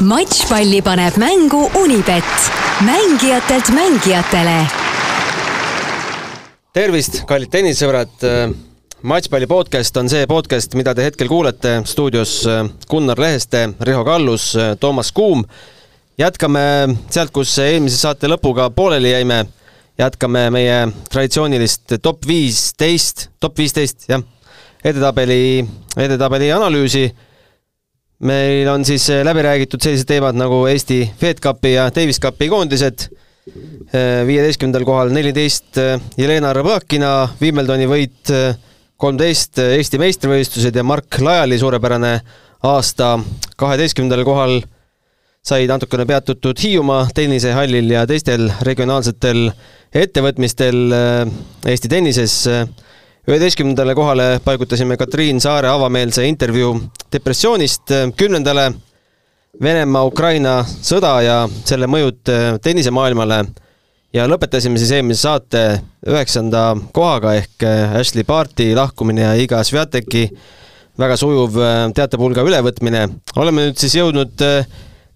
matšpalli paneb mängu Unibet, mängijatelt mängijatele. tervist, kallid tennisesõbrad. matšpalli podcast on see podcast, mida te hetkel kuulete stuudios Gunnar Leheste, Riho Kallus, Toomas Kuum. jätkame sealt, kus eelmise saate lõpuga pooleli jäime. jätkame meie traditsioonilist top viisteist, top viisteist, jah, edetabeli, edetabeli analüüsi meil on siis eh, läbi räägitud sellised teemad nagu Eesti Fed Cupi ja Davis Cupi koondised. Eh, viieteistkümnendal kohal neliteist eh, Jelena Rõbakina, Wimbledoni võit kolmteist Eesti meistrivõistlused ja Mark Lajali suurepärane aasta kaheteistkümnendal kohal sai natukene peatutud Hiiumaa tennisehallil ja teistel regionaalsetel ettevõtmistel Eesti tennises üheteistkümnendale kohale paigutasime Katriin Saare avameelse intervjuu depressioonist, kümnendale Venemaa-Ukraina sõda ja selle mõjud tennisemaailmale ja lõpetasime siis eelmise saate üheksanda kohaga ehk Ashley Barti lahkumine ja Iga Sviateki väga sujuv teatepulga ülevõtmine. oleme nüüd siis jõudnud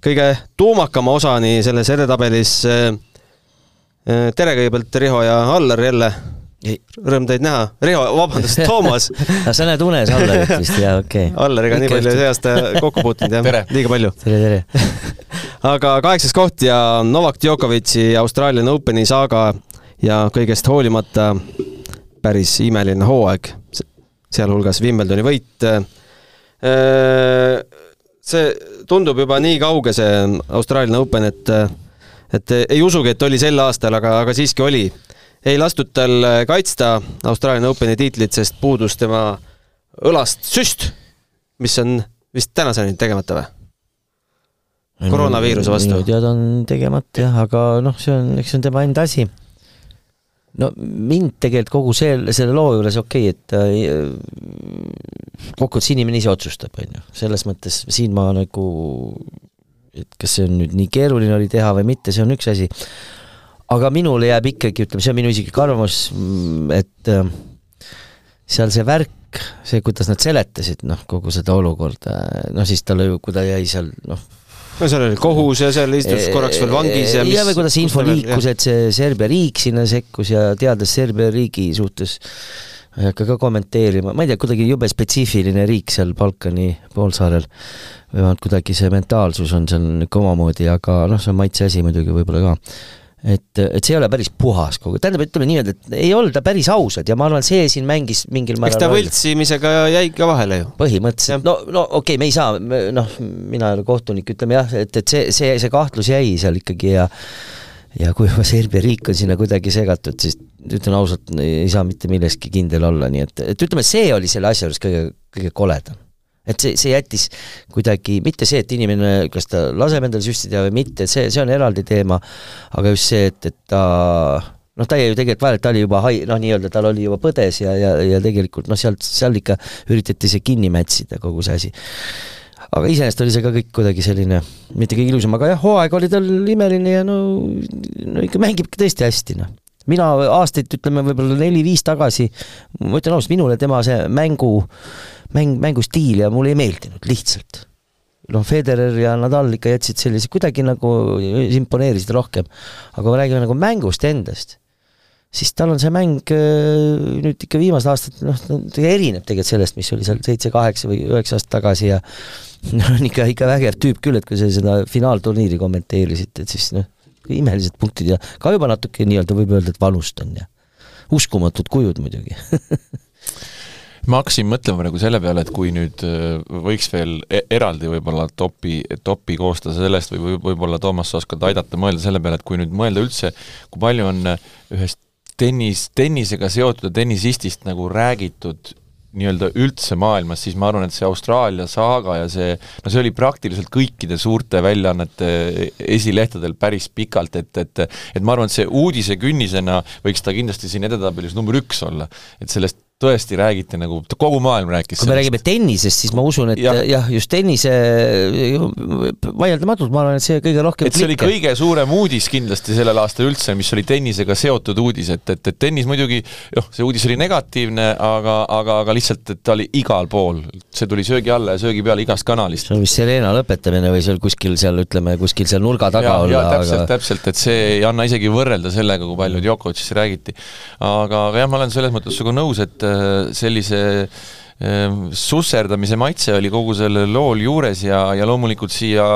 kõige tuumakama osani selles edetabelis. tere kõigepealt, Riho ja Allar jälle Rõõm teid näha. Riho, vabandust, Toomas sa näed unes Allarit vist, jaa, okei okay.. Allariga nii palju see aasta kokku puutunud, jah? liiga palju. tere, tere aga kaheksas koht ja Novak Djokovic'i Australian Openi saaga ja kõigest hoolimata päris imeline hooaeg, sealhulgas Wimbledoni võit. see tundub juba nii kauge, see Australian Open, et et ei usugi, et oli sel aastal, aga, aga siiski oli ei lastud tal äh, kaitsta Austraalia Openi tiitlit, sest puudus tema õlast süst, mis on vist tänaseni tegemata või? koroonaviiruse vastu. minu teada on tegemata jah, aga noh, see on, eks see on tema enda asi. no mind tegelikult kogu see, selle loo juures okei okay,, et äh, kokkuvõttes inimene ise otsustab, on ju, selles mõttes siin ma nagu, et kas see on nüüd nii keeruline oli teha või mitte, see on üks asi aga minule jääb ikkagi, ütleme, see on minu isiklik arvamus, mm, et äh, seal see värk, see, kuidas nad seletasid, noh, kogu seda olukorda, noh siis tal, kui ta jäi seal, noh, no seal oli kohus ja seal istus korraks veel vangis ja mis ja või kuidas see info liikus, et see Serbia riik sinna sekkus ja teades Serbia riigi suhtes ma ei hakka ka kommenteerima, ma ei tea, kuidagi jube spetsiifiline riik seal Balkani poolsaarel, vähemalt kuidagi see mentaalsus on seal niisugune omamoodi, aga noh, see on maitse asi muidugi võib-olla ka et, et see ei ole päris puhas kogu, tähendab, ütleme niimoodi, et ei olda päris ausad ja ma arvan, see siin mängis mingil määral eks ta võltsimisega jäi ka vahele ju. põhimõtteliselt, no, no okei okay,, me ei saa, noh, mina ei ole kohtunik, ütleme jah, et, et see, see, see kahtlus jäi seal ikkagi ja ja kui juba Serbia riik on sinna kuidagi segatud, siis ütlen ausalt, ei saa mitte milleski kindel olla, nii et, et ütleme, see oli selle asja juures kõige, kõige koledam et see, see jättis kuidagi, mitte see, et inimene, kas ta laseb endale süstida või mitte, see, see on eraldi teema, aga just see, et, et ta noh, ta ju tegelikult vahele, ta oli juba hai-, noh, nii-öelda tal oli juba põdes ja, ja, ja tegelikult noh, sealt, seal ikka üritati see kinni mätsida, kogu see asi. aga iseenesest oli see ka kõik kuidagi selline, mitte kõige ilusam, aga jah, hooaeg oli tal imeline ja no, no ikka mängib tõesti hästi, noh mina aastaid, ütleme võib-olla neli-viis tagasi, ma ütlen ausalt, minule tema see mängu mäng, mängustiil ja mulle ei meeldinud lihtsalt. noh, Federer ja Nadal ikka jätsid sellise, kuidagi nagu imponeerisid rohkem. aga kui me räägime nagu mängust endast, siis tal on see mäng äh, nüüd ikka viimased aastad, noh, ta erineb tegelikult sellest, mis oli seal seitse-kaheksa või üheksa aastat tagasi ja noh, on ikka, ikka vägev tüüp küll, et kui sa seda finaalturniiri kommenteerisid, et siis noh, imelised punktid ja ka juba natuke nii-öelda võib öelda, et valust on ja uskumatud kujud muidugi ma hakkasin mõtlema nagu selle peale, et kui nüüd äh, võiks veel e-, eraldi võib-olla topi, topi koostada sellest või võib-olla Toomas, sa oskad aidata mõelda selle peale, et kui nüüd mõelda üldse, kui palju on äh, ühest tennis, tennisega seotud ja tennisistist nagu räägitud nii-öelda üldse maailmas, siis ma arvan, et see Austraalia saaga ja see, no see oli praktiliselt kõikide suurte väljaannete esilehtedel päris pikalt, et, et et ma arvan, et see uudisekünnisena võiks ta kindlasti siin edetabelis number üks olla. et sellest tõesti räägiti nagu, kogu maailm rääkis kui me räägime tennisest, siis ma usun, et jah ja,, just tennise, vaieldamatult ma arvan, et see kõige rohkem et see klikke. oli kõige suurem uudis kindlasti sellel aastal üldse, mis oli tennisega seotud uudis, et, et, et tennis muidugi, noh, see uudis oli negatiivne, aga, aga, aga lihtsalt, et ta oli igal pool. see tuli söögi alla ja söögi peale igast kanalist. see on vist Serena lõpetamine või seal kuskil seal, ütleme, kuskil seal nurga taga ja, olla. täpselt aga..., täpselt, et see ei anna isegi võrrelda sellega, kui palju Djokovicist räägiti. aga, aga jah, ma olen selles mõttes sinuga nõus, et sellise Ehm, susserdamise maitse oli kogu sellel lool juures ja, ja loomulikult siia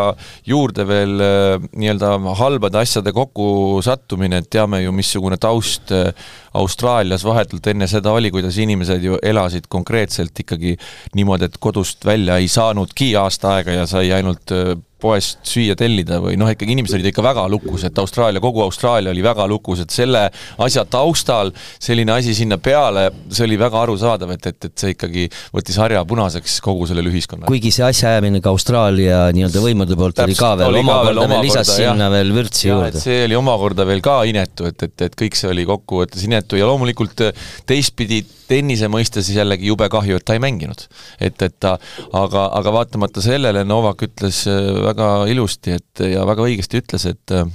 juurde veel äh, nii-öelda halbade asjade kokkusattumine, et teame ju, missugune taust äh, Austraalias vahetult enne seda oli, kuidas inimesed ju elasid konkreetselt ikkagi niimoodi, et kodust välja ei saanudki aasta aega ja sai ainult äh, poest süüa tellida või noh, ikkagi inimesed olid ikka väga lukus, et Austraalia, kogu Austraalia oli väga lukus, et selle asja taustal selline asi sinna peale, see oli väga arusaadav, et, et, et see ikkagi võttis harja punaseks kogu sellele ühiskonnale. kuigi see asjaajamine ka Austraalia nii-öelda võimude poolt Täpselt, oli ka veel omakorda veel lisas sinna veel vürtsi juurde. see oli omakorda veel ka inetu, et, et, et kõik see oli kokkuvõttes inetu ja loomulikult teistpidi tennise mõistes jällegi jube kahju, et ta ei mänginud. et, et ta, aga, aga vaatamata sellele Novak ütles äh, väga ilusti, et ja väga õigesti ütles, et äh,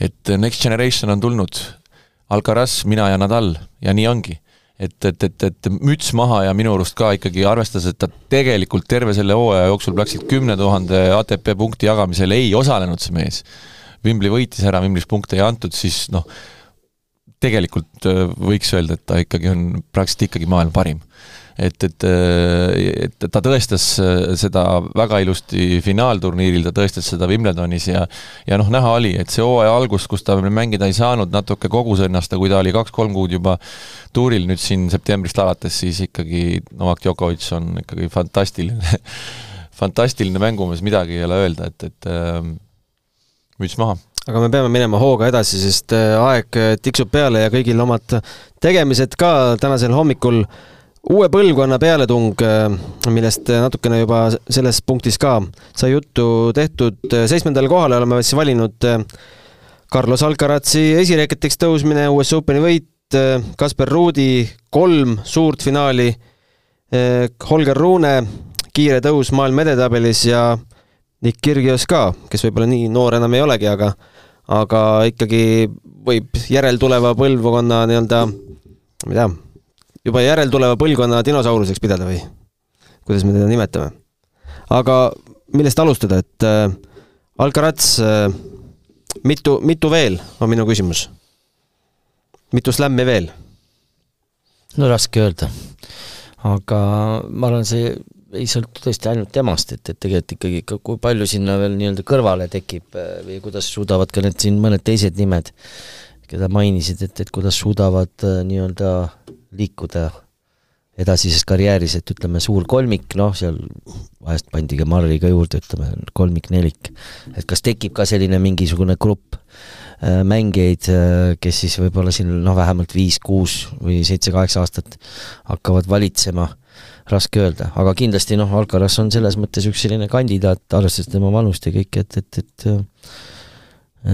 et Next Generation on tulnud, Alcaraz, mina ja Nadal ja nii ongi et, et, et, et müts maha ja minu arust ka ikkagi arvestades, et ta tegelikult terve selle hooaja jooksul praktiliselt kümne tuhande ATP punkti jagamisel ei osalenud, see mees. Wimbli võitis ära, Wimblis punkte ei antud, siis noh, tegelikult äh, võiks öelda, et ta ikkagi on praktiliselt ikkagi maailma parim. Et, et, et ta tõestas äh, seda väga ilusti finaalturniiril, ta tõestas seda Wimbledonis ja ja noh, näha oli, et see hooaja algus, kus ta mängida ei saanud, natuke kogus ennast ja kui ta oli kaks-kolm kuud juba tuuril nüüd siin septembrist alates, siis ikkagi Novak Djokovic on ikkagi fantastiline fantastiline mängumees, midagi ei ole öelda, et, et äh, müts maha aga me peame minema hooga edasi, sest äh, aeg tiksub peale ja kõigil omad tegemised ka tänasel hommikul. Äh, uue põlvkonna pealetung, äh, millest natukene juba selles punktis ka sai juttu tehtud, seitsmendale kohale oleme siis valinud äh, Carlos Alcarazi esireketiks tõusmine, US Openi võit, äh, Kasper Ruudi kolm suurt finaali, Holger Rune kiire tõus maailma edetabelis ja Nick Kyrgios ka, kes võib-olla nii noor enam ei olegi, aga aga ikkagi võib järeltuleva põlvkonna nii-öelda, ma ei tea, juba järeltuleva põlvkonna dinosauruseks pidada või kuidas me teda nimetame. aga millest alustada, et äh, Alcaraz äh,, mitu, mitu veel, on minu küsimus. mitu slämmi veel? no raske öelda. aga ma arvan, see ei sõltu tõesti ainult temast, et, et tegelikult ikkagi, kui palju sinna veel nii-öelda kõrvale tekib äh, või kuidas suudavad ka need siin mõned teised nimed, keda mainisid, et, et kuidas suudavad äh, nii-öelda liikuda edasises karjääris, et ütleme, suur kolmik, noh, seal vahest pandi ka Marri ka juurde, ütleme, kolmik-nelik. et kas tekib ka selline mingisugune grupp äh, mängijaid, äh, kes siis võib-olla siin noh, vähemalt viis-kuus või seitse-kaheksa aastat hakkavad valitsema, raske öelda, aga kindlasti noh, Alcaraz on selles mõttes üks selline kandidaat, arvestades tema vanust ja kõike, et, et, et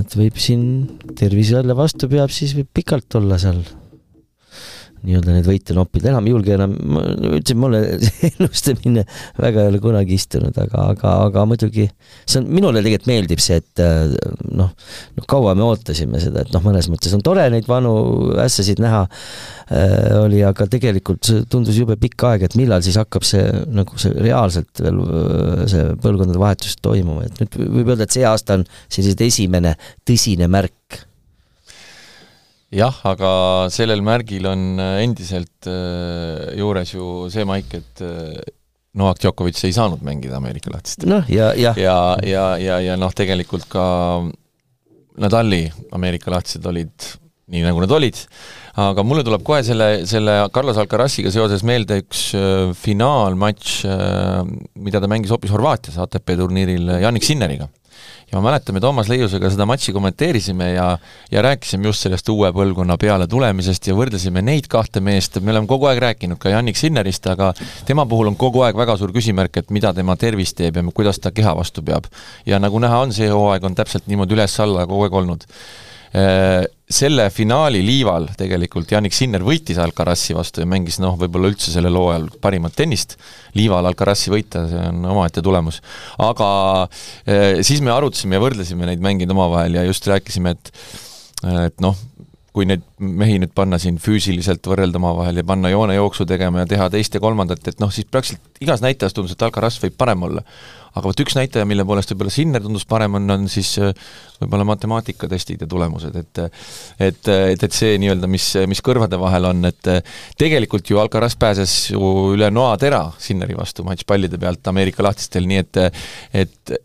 et võib siin tervis jälle vastu peab, siis võib pikalt olla seal nii-öelda neid võite noppida, enam ei julge enam, ma ütlesin, mulle ennustamine väga ei ole kunagi istunud, aga, aga, aga muidugi see on, minule tegelikult meeldib see, et äh, noh, noh kaua me ootasime seda, et noh, mõnes mõttes on tore neid vanu ässasid näha äh,, oli, aga tegelikult tundus jube pikk aeg, et millal siis hakkab see nagu see reaalselt veel äh, see põlvkondade vahetus toimuma, et nüüd võib öelda, et see aasta on selliselt esimene tõsine märk jah, aga sellel märgil on äh, endiselt äh, juures ju see maik, et äh, Novak Djokovic ei saanud mängida Ameerika lahtist. noh, ja, jah. ja, ja, ja, ja noh, tegelikult ka Nadali Ameerika lahtised olid nii, nagu nad olid, aga mulle tuleb kohe selle, selle Carlos Alcaraziga seoses meelde üks finaalmatš mida ta mängis hoopis Horvaatias ATP turniiril Jannik Sinneriga ja ma mäletan, me Toomas Leiusega seda matši kommenteerisime ja ja rääkisime just sellest uue põlvkonna peale tulemisest ja võrdlesime neid kahte meest, me oleme kogu aeg rääkinud ka Jannik Sinnerist, aga tema puhul on kogu aeg väga suur küsimärk, et mida tema tervis teeb ja kuidas ta keha vastu peab. ja nagu näha on, see hooaeg on täpselt niimoodi üles-alla kogu aeg olnud selle finaali liival tegelikult Janik Sinner võitis Alcarazi vastu ja mängis noh, võib-olla üldse sellel hooajal parimat tennist, liival Alcarazi võita, see on omaette tulemus. aga siis me arutasime ja võrdlesime neid mängeid omavahel ja just rääkisime, et et noh, kui neid mehi nüüd panna siin füüsiliselt võrrelda omavahel ja panna joonejooksu tegema ja teha teist ja kolmandat, et noh, siis praktiliselt igas näitajas tundus, et Alcaraz võib parem olla. Aga vot üks näitaja, mille poolest võib-olla Sinner tundus parem, on, on siis äh, võib-olla matemaatikatestid ja tulemused, et et, et, et see nii-öelda, mis, mis kõrvade vahel on, et tegelikult ju Alcaraz pääses ju üle noatera Sinneri vastu matšpallide pealt Ameerika lahtistel, nii et et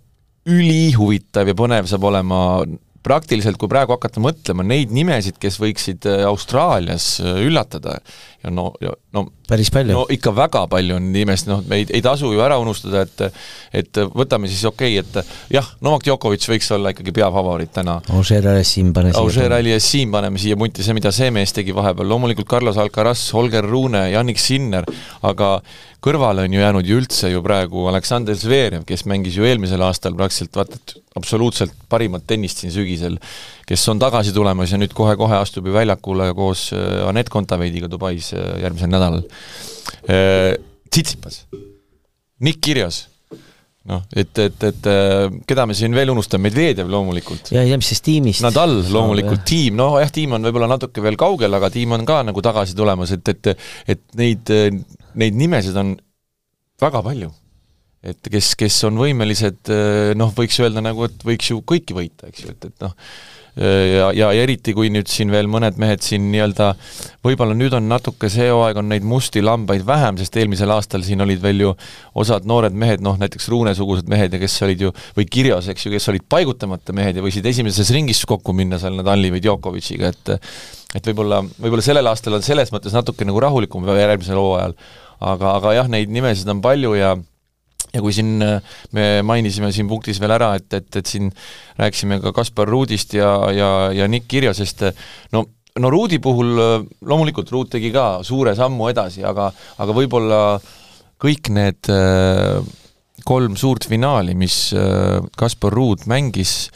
ülihuvitav ja põnev saab olema praktiliselt, kui praegu hakata mõtlema neid nimesid, kes võiksid äh, Austraalias äh, üllatada. Ja no, ja no päris palju. no ikka väga palju on nimesid, noh, me ei, ei tasu ju ära unustada, et et võtame siis okei okay,, et jah, Novak Djokovic võiks olla ikkagi peafavoriit täna. Auger Aliassim pane siia. Auger Aliassim paneme siia punti, see, mida see mees tegi vahepeal, loomulikult Carlos Alcaraz, Holger Rune, Jannik Sinner, aga kõrvale on ju jäänud ju üldse ju praegu Aleksander Zverev, kes mängis ju eelmisel aastal praktiliselt vaata et absoluutselt parimat tennist siin sügisel, kes on tagasi tulemas ja nüüd kohe-kohe astub ju väljakule koos äh, Anett Kontaveidiga Dubais äh, järgmisel nädalal. Äh, Tsitsipas, Nick Kirjas noh, et, et, et keda me siin veel unustame, Medvedjev loomulikult. ja ilmselt tiimist. Nadal loomulikult, tiim, no jah, tiim on võib-olla natuke veel kaugel, aga tiim on ka nagu tagasi tulemas, et, et et neid, neid nimesid on väga palju. et kes, kes on võimelised noh, võiks öelda nagu, et võiks ju kõiki võita, eks ju, et, et noh, ja, ja eriti, kui nüüd siin veel mõned mehed siin nii-öelda võib-olla nüüd on natuke see hooaeg, on neid musti lambaid vähem, sest eelmisel aastal siin olid veel ju osad noored mehed, noh näiteks Ruune-sugused mehed ja kes olid ju, või Kirjas, eks ju, kes olid paigutamata mehed ja võisid esimeses ringis kokku minna seal Nadali või Djokovic'iga, et et võib-olla, võib-olla sellel aastal on selles mõttes natuke nagu rahulikum järgmisel hooajal, aga, aga jah, neid nimesid on palju ja ja kui siin äh, me mainisime siin punktis veel ära, et, et, et siin rääkisime ka Kaspar Ruudist ja, ja, ja Nick Kirjasest, no no Ruudi puhul äh, loomulikult Ruud tegi ka suure sammu edasi, aga, aga võib-olla kõik need äh, kolm suurt finaali, mis Kaspar Ruud mängis,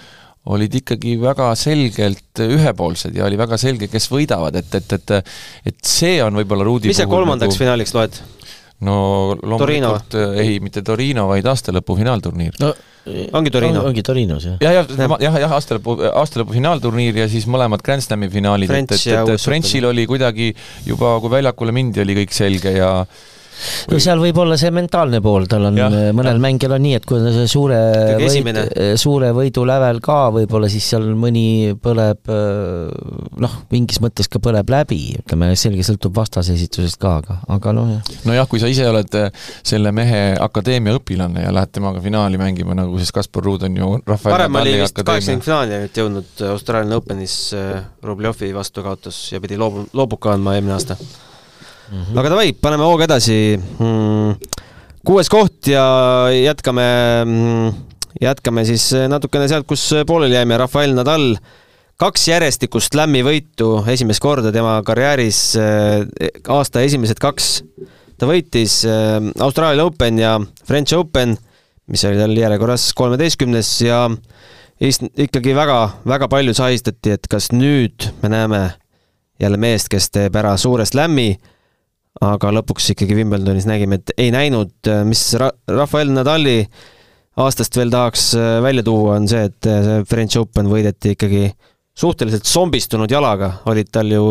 olid ikkagi väga selgelt ühepoolsed ja oli väga selge, kes võidavad, et, et, et et see on võib-olla Ruudi mis sa kolmandaks nagu... finaaliks loed? No loomulikult äh, ei, mitte Torino, vaid aastalõpu finaalturniir no ongi Torino on,? ongi Torinos, jah. jah, jah, jah, jah, aastalõpu, aastalõpu finaalturniir ja siis mõlemad Grand Slami finaalid, et, et, et Frenchil oli kuidagi juba, kui väljakule mindi, oli kõik selge ja no seal võib olla see mentaalne pool, tal on, mõnel mängijal on nii, et kui on see suure võit, suure võidu lävel ka võib-olla, siis seal mõni põleb noh, mingis mõttes ka põleb läbi, ütleme, selge sõltub vastase esitusest ka, aga, aga noh, jah. nojah, kui sa ise oled äh, selle mehe akadeemia õpilane ja lähed temaga finaali mängima, nagu siis Kaspar Ruud on ju varem oli vist kaheksakümnendfinaali nüüd jõudnud Austraalia Openis äh, Rubljovi vastu kaotas ja pidi loobu-, loobuka andma eelmine aasta mm. -hmm. aga davai, paneme hooga edasi mm,. kuues koht ja jätkame mm,, jätkame siis natukene sealt, kus pooleli jäime, Rafael Nadal kaks järjestikust lämmi võitu esimest korda tema karjääris, eh, aasta esimesed kaks. ta võitis eh, Austraalia Open ja French Open, mis oli tal järjekorras kolmeteistkümnes ja ikkagi väga-väga palju sahistati, et kas nüüd me näeme jälle meest, kes teeb ära suure slam'i aga lõpuks ikkagi Wimbledonis nägime, et ei näinud, mis Ra-, Rafael Nadali aastast veel tahaks äh, välja tuua, on see, et äh, see French Open võideti ikkagi suhteliselt zombistunud jalaga, olid tal ju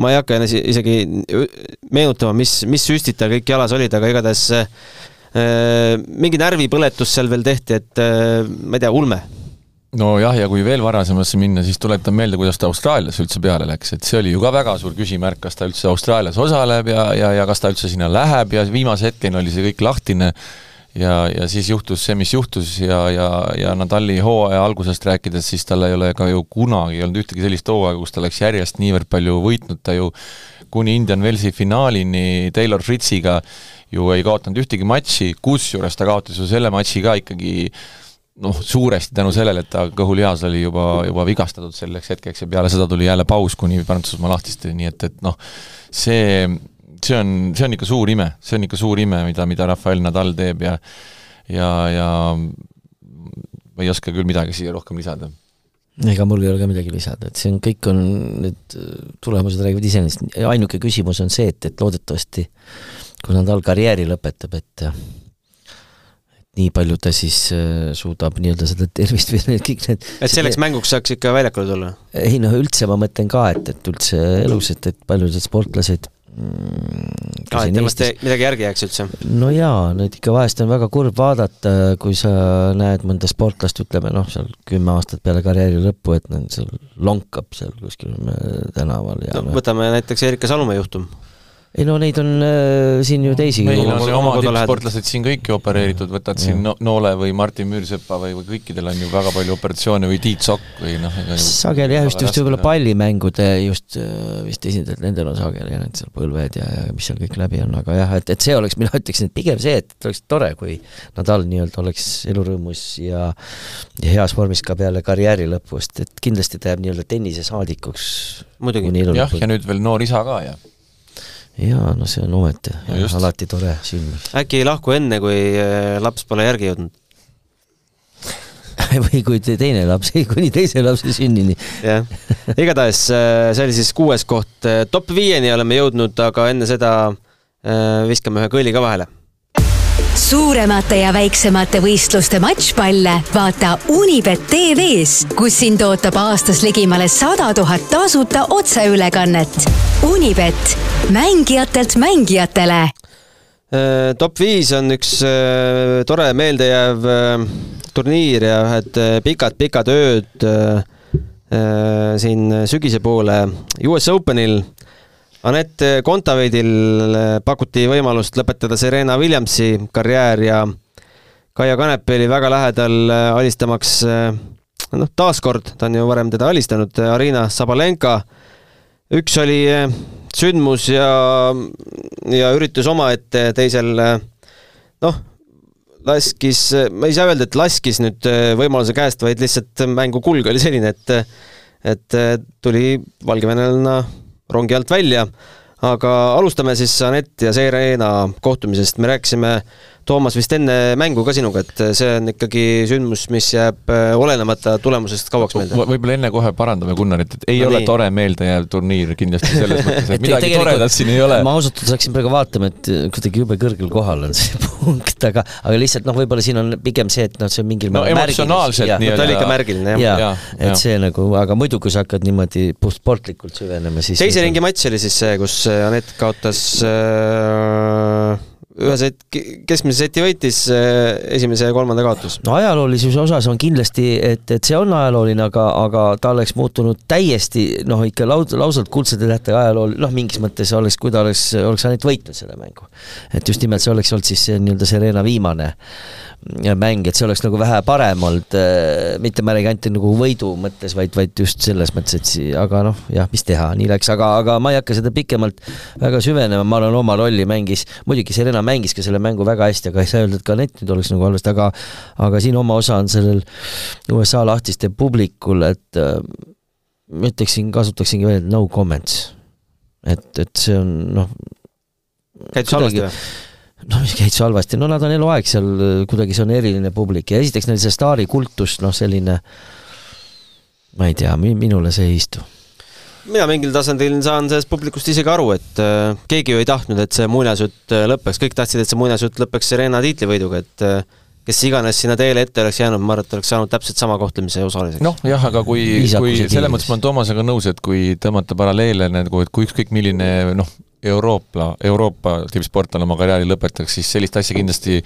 ma ei hakka isegi meenutama, mis, mis süstid tal kõik jalas olid, aga igatahes äh, mingi närvipõletus seal veel tehti, et äh, ma ei tea, ulme nojah, ja kui veel varasemasse minna, siis tuletan meelde, kuidas ta Austraaliasse üldse peale läks, et see oli ju ka väga suur küsimärk, kas ta üldse Austraalias osaleb ja, ja, ja kas ta üldse sinna läheb ja viimase hetkeni oli see kõik lahtine. Ja, ja siis juhtus see, mis juhtus ja, ja, ja Nadali hooaja algusest rääkides, siis tal ei ole ka ju kunagi olnud ühtegi sellist hooaega, kus ta oleks järjest niivõrd palju võitnud, ta ju kuni Indian Wellsi finaalini Taylor Fritziga ju ei kaotanud ühtegi matši, kusjuures ta kaotas ju selle matši ka ikkagi noh, suuresti tänu sellele, et ta kõhulihas oli juba, juba vigastatud selleks hetkeks ja peale seda tuli jälle paus kuni Prantsusmaa lahtisteni, nii et, et noh, see, see on, see on ikka suur ime, see on ikka suur ime, mida, mida Rafael Nadal teeb ja ja, ja ma ei oska küll midagi siia rohkem lisada. Ega mul ei ole ka midagi lisada, et see on, kõik on, need tulemused räägivad iseenesest, ainuke küsimus on see, et, et loodetavasti kui Nadal karjääri lõpetab, et nii palju ta siis äh, suudab nii-öelda seda tervist või kõik need et selleks mänguks saaks ikka väljakule tulla? ei noh, üldse ma mõtlen ka, et, et üldse elus, et, et paljud sportlased mm, aa, et temast Eestis... midagi järgi jääks üldse? no jaa, neid ikka vahest on väga kurb vaadata, kui sa näed mõnda sportlast, ütleme noh, seal kümme aastat peale karjääri lõppu, et nad seal lonkab seal kuskil tänaval ja no, no võtame näiteks Erika Salumäe juhtum ei no neid on äh, siin ju teisi meil on oma tippsportlased siin kõik ju opereeritud, võtad siin no, Noole või Martin Müürsepa või, või kõikidel on ju väga palju operatsioone või Tiit Sokk või noh sageli jah, just, just võib-olla pallimängude just äh, vist esindajad, nendel on sageli need seal põlved ja, ja mis seal kõik läbi on, aga jah, et, et see oleks, mina ütleksin, et pigem see, et oleks tore, kui Nadal nii-öelda oleks elurõõmus ja ja heas vormis ka peale karjääri lõppu, sest et kindlasti ta jääb nii-öelda tennisesaadikuks. muidugi, jah, ja nüüd veel noor isa ka ja jaa, no see on ometi no alati tore sündmus. äkki ei lahku enne, kui äh, laps pole järgi jõudnud? Või kui teine laps, kuni teise lapse sünnini. jah, igatahes äh, see oli siis kuues koht, äh, top viieni oleme jõudnud, aga enne seda viskame ühe kõõli ka vahele suuremate ja väiksemate võistluste matšpalle vaata Unibet tv-s, kus sind ootab aastas ligimale sada tuhat tasuta otseülekannet. Unibet, mängijatelt mängijatele. Äh, top viis on üks äh, tore meeldejääv äh, turniir ja ühed pikad-pikad ööd siin sügise poole US Openil Anett Kontaveidil pakuti võimalust lõpetada Serena Williamsi karjäär ja Kaia Kanepi oli väga lähedal äh, alistamaks äh, noh, taaskord, ta on ju varem teda alistanud, Arina Sabalenka. üks oli sündmus ja, ja üritus omaette, teisel noh, laskis, ma ei saa öelda, et laskis nüüd võimaluse käest, vaid lihtsalt mängu kulg oli selline, et et tuli valgevenelane rongi alt välja, aga alustame siis Anett ja Seirena kohtumisest, me rääkisime Toomas vist enne mängu ka sinuga, et see on ikkagi sündmus, mis jääb äh, olenemata tulemusest kauaks meelde. võib-olla enne kohe parandame Gunnarit, et ei no ole nii. tore meeldejääv turniir kindlasti selles mõttes, et midagi toredat siin ei ole. ma ausalt öeldes hakkasin praegu vaatama, et kuidagi jube kõrgel kohal on see punkt, aga, aga lihtsalt noh, võib-olla siin on pigem see, et noh, see on mingil no, emotsionaalselt nii-öelda. ta oli ikka märgiline, jah. jaa, et see nagu, aga muidu, kui sa hakkad niimoodi puhtsportlikult süvenema, siis teise ringi matš oli siis see, kus Anett kaotas äh, ühe set-, keskmise seti võitis, äh, esimese ja kolmanda kaotus. no ajaloolisuse osas on kindlasti, et, et see on ajalooline, aga, aga ta oleks muutunud täiesti noh, ikka laud-, lausalt kuldsete tähtedega ajalool-, noh, mingis mõttes oleks, kui ta oleks, oleks ainult võitnud selle mängu. et just nimelt see oleks olnud siis nii-öelda Serena viimane mäng, et see oleks nagu vähe parem olnud, äh, mitte ma ei räägi ainult nagu võidu mõttes, vaid, vaid just selles mõttes, et si-, aga noh, jah, mis teha, nii läks, aga, aga ma ei hakka seda pikemalt väga süvenema, ma arvan, oma rolli mängis, muidugi Serena mängis ka selle mängu väga hästi, aga ei saa öelda, et ka net nüüd oleks nagu halvasti, aga aga siin oma osa on sellel USA lahtiste publikul, et äh, ma ütleksin, kasutaksingi veel no comments. et, et see on noh käitus halvasti või? no mis käid halvasti, no nad on eluaeg seal, kuidagi see on eriline publik ja esiteks neil see staarikultus, noh selline ma ei tea, minule see ei istu. Mina mingil tasandil saan sellest publikust isegi aru, et äh, keegi ju ei tahtnud, et see muinasjutt äh, lõpeks, kõik tahtsid, et see muinasjutt lõpeks Serena tiitlivõiduga, et äh, kes iganes sinna teele ette oleks jäänud, ma arvan, et oleks saanud täpselt sama kohtlemise osaliseks. noh, jah, aga kui, kui selles mõttes ma olen Toomasega nõus, et kui tõmmata paralleele nagu, et kui ükskõik milline noh, Euroopa, Euroopa tippsportlane oma karjääri lõpetaks, siis sellist asja kindlasti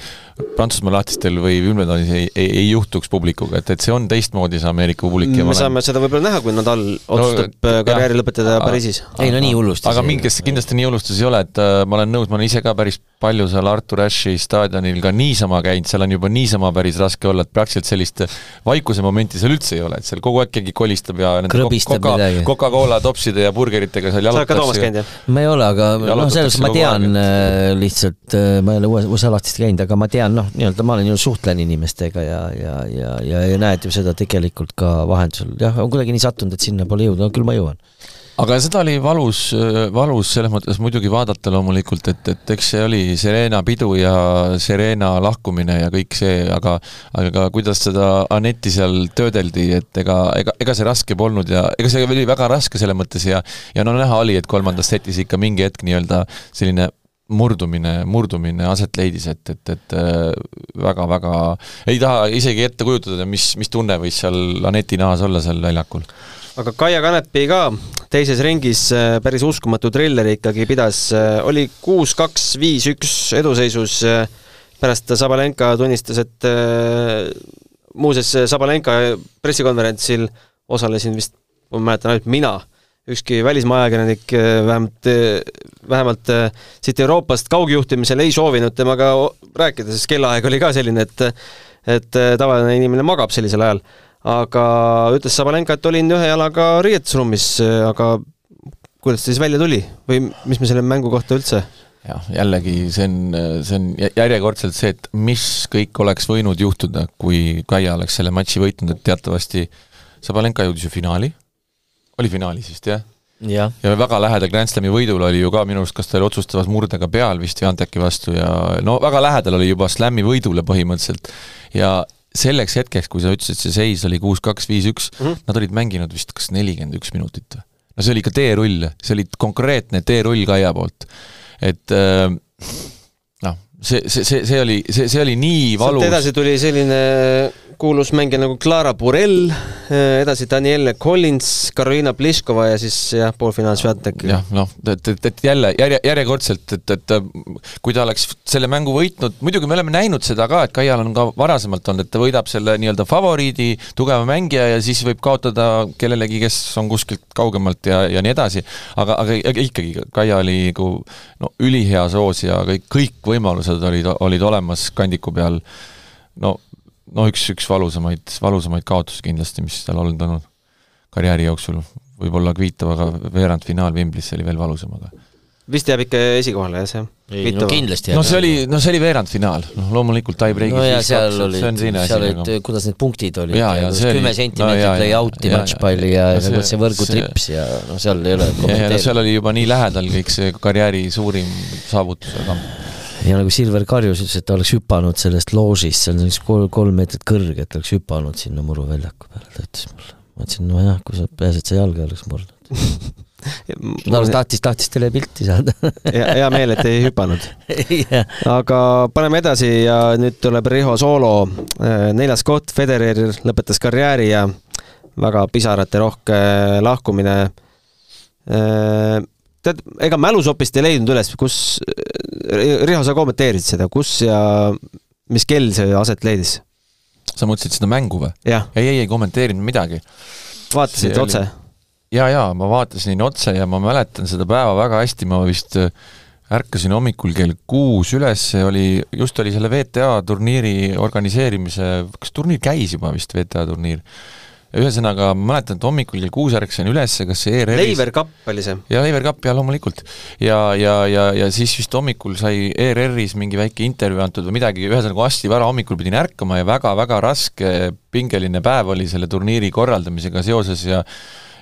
Prantsusmaa lahtistel või Wimbledonis ei, ei, ei juhtuks publikuga, et, et see on teistmoodi, see Ameerika publik me saame olen... seda võib-olla näha, kui Nadal otsustab no, äh, karjääri jah, lõpetada Pariisis. ei no nii hullusti aga mingis, kindlasti nii hullustus ei ole, et äh, ma olen nõus, ma olen ise ka päris palju seal Artur Ashe staadionil ka niisama käinud, seal on juba niisama päris raske olla, et praktiliselt sellist vaikuse momenti seal üldse ei ole, et seal kogu aeg keegi kolistab ja nende Coca, Coca-Cola topside ja burgeritega seal jalutatakse. sa oled ka Toomas käinud, jah? ma ei ole, aga noh, selles ma tean. Äh, lihtsalt, äh, ma ei ole USA lahtist käinud, aga ma tean noh, nii-öelda ma olen ju suhtlen inimestega ja, ja, ja, ja, ja näed ju seda tegelikult ka vahendusel, jah, on kuidagi nii sattunud, et sinna pole jõudnud, no küll ma jõuan aga seda oli valus, valus selles mõttes muidugi vaadata loomulikult, et, et eks see oli Serena pidu ja Serena lahkumine ja kõik see, aga aga kuidas seda Anetti seal töödeldi, et ega, ega, ega see raske polnud ja ega see oli väga raske selles mõttes ja ja no näha oli, et kolmandas setis ikka mingi hetk nii-öelda selline murdumine, murdumine aset leidis, et, et, et väga-väga ei taha isegi ette kujutada, mis, mis tunne võis seal Aneti nahas olla seal väljakul aga Kaia Kanepi ka teises ringis äh, päris uskumatu trilleri ikkagi pidas, äh, oli kuus, kaks, viis, üks eduseisus, äh, pärast Sabalenka tunnistas, et muuseas, Sabalenka pressikonverentsil osalesin vist, ma mäletan ainult mina, ükski välismaa ajakirjanik vähemalt, vähemalt siit Euroopast kaugjuhtimisel ei soovinud temaga rääkida, sest kellaaeg oli ka selline, et et tavaline inimene magab sellisel ajal aga ütles Sabalenka, et olin ühe jalaga riietusruumis, aga kuidas ta siis välja tuli või mis me selle mängu kohta üldse? jah, jällegi see on, see on järjekordselt see, et mis kõik oleks võinud juhtuda, kui Kaia oleks selle matši võitnud, et teatavasti Sabalenka jõudis ju finaali, oli finaalis vist jah? ja, ja väga lähedal Grand Slami võidul oli ju ka minu arust, kas ta oli otsustavas murdega peal vist Janteki vastu ja no väga lähedal oli juba Slami võidule põhimõtteliselt ja selleks hetkeks, kui sa ütlesid, see seis oli kuus, kaks, viis, üks, mhm. nad olid mänginud vist kas nelikümmend üks minutit või? no see oli ikka teerull, see oli konkreetne teerull Kaia poolt. et äh, see, see, see, see oli, see, see oli nii valus. edasi tuli selline kuulus mängija nagu Clara Burel, eh, edasi Danielle Collins, Karoliina Pliskova ja siis jah, poolfinaalis Sviatek. jah, noh, et, et, et jälle järje, järjekordselt, et, et kui ta oleks selle mängu võitnud, muidugi me oleme näinud seda ka, et Kaial on ka varasemalt olnud, et ta võidab selle nii-öelda favoriidi, tugeva mängija ja siis võib kaotada kellelegi, kes on kuskilt kaugemalt ja, ja nii edasi, aga, aga ikkagi, Kaia oli nagu no ülihea soos ja kõik, kõik võimalused olid, olid olemas kandiku peal, no noh, üks, üks valusamaid, valusamaid kaotusi kindlasti, mis tal olnud on karjääri jooksul, võib-olla Kvitova, aga veerandfinaal Wimblis oli veel valusam, aga vist jääb ikka esikohale, jah, see? ei, no kindlasti jääb. no see oli, no see oli veerandfinaal, noh loomulikult tie-break'is no ja seal olid, seal olid, nagu- kuidas need punktid olid, kümme sentimeetrit no, lõi out'i matšpalli ja, ja, ja see võrgutrips ja noh, seal ei ole ja, ja no seal oli juba nii lähedal kõik see karjääri suurim saavutus, aga ja nagu Silver Karjus ütles, et ta oleks hüpanud sellest loožist, see on üks kolm, kolm meetrit kõrge, et ta oleks hüpanud sinna muruväljaku peale, ta ütles mulle. ma ütlesin, nojah, kui sa et sa jalga oleks murdnud. No tahtis, tahtis telepilti saada. Hea, hea meel, et ei hüpanud. Yeah.. aga paneme edasi ja nüüd tuleb Riho Soolo äh, neljas koht, Federer lõpetas karjääri ja väga pisaraterohke lahkumine. Äh, tead, ega mälus ei leidnud üles, kus, Riho, sa kommenteerisid seda, kus ja mis kell see aset leidis? sa mõtlesid seda mängu või? ei, ei, ei kommenteerinud midagi. vaatasid see otse? jaa, jaa, ma vaatasin otse ja ma mäletan seda päeva väga hästi, ma vist äh, ärkasin hommikul kell kuus üles, oli, just oli selle VTA turniiri organiseerimise, kas turniir käis juba vist, VTA turniir? Ühesõnaga, ma mäletan, et hommikul kell kuus ärkasin üles, kas see ERR-is Leiver Kapp oli see? jaa, Leiver Kapp, jaa, loomulikult. ja, ja, ja, ja siis vist hommikul sai ERR-is mingi väike intervjuu antud või midagi, ühesõnaga hästi vara hommikul pidin ärkama ja väga-väga raske pingeline päev oli selle turniiri korraldamisega seoses ja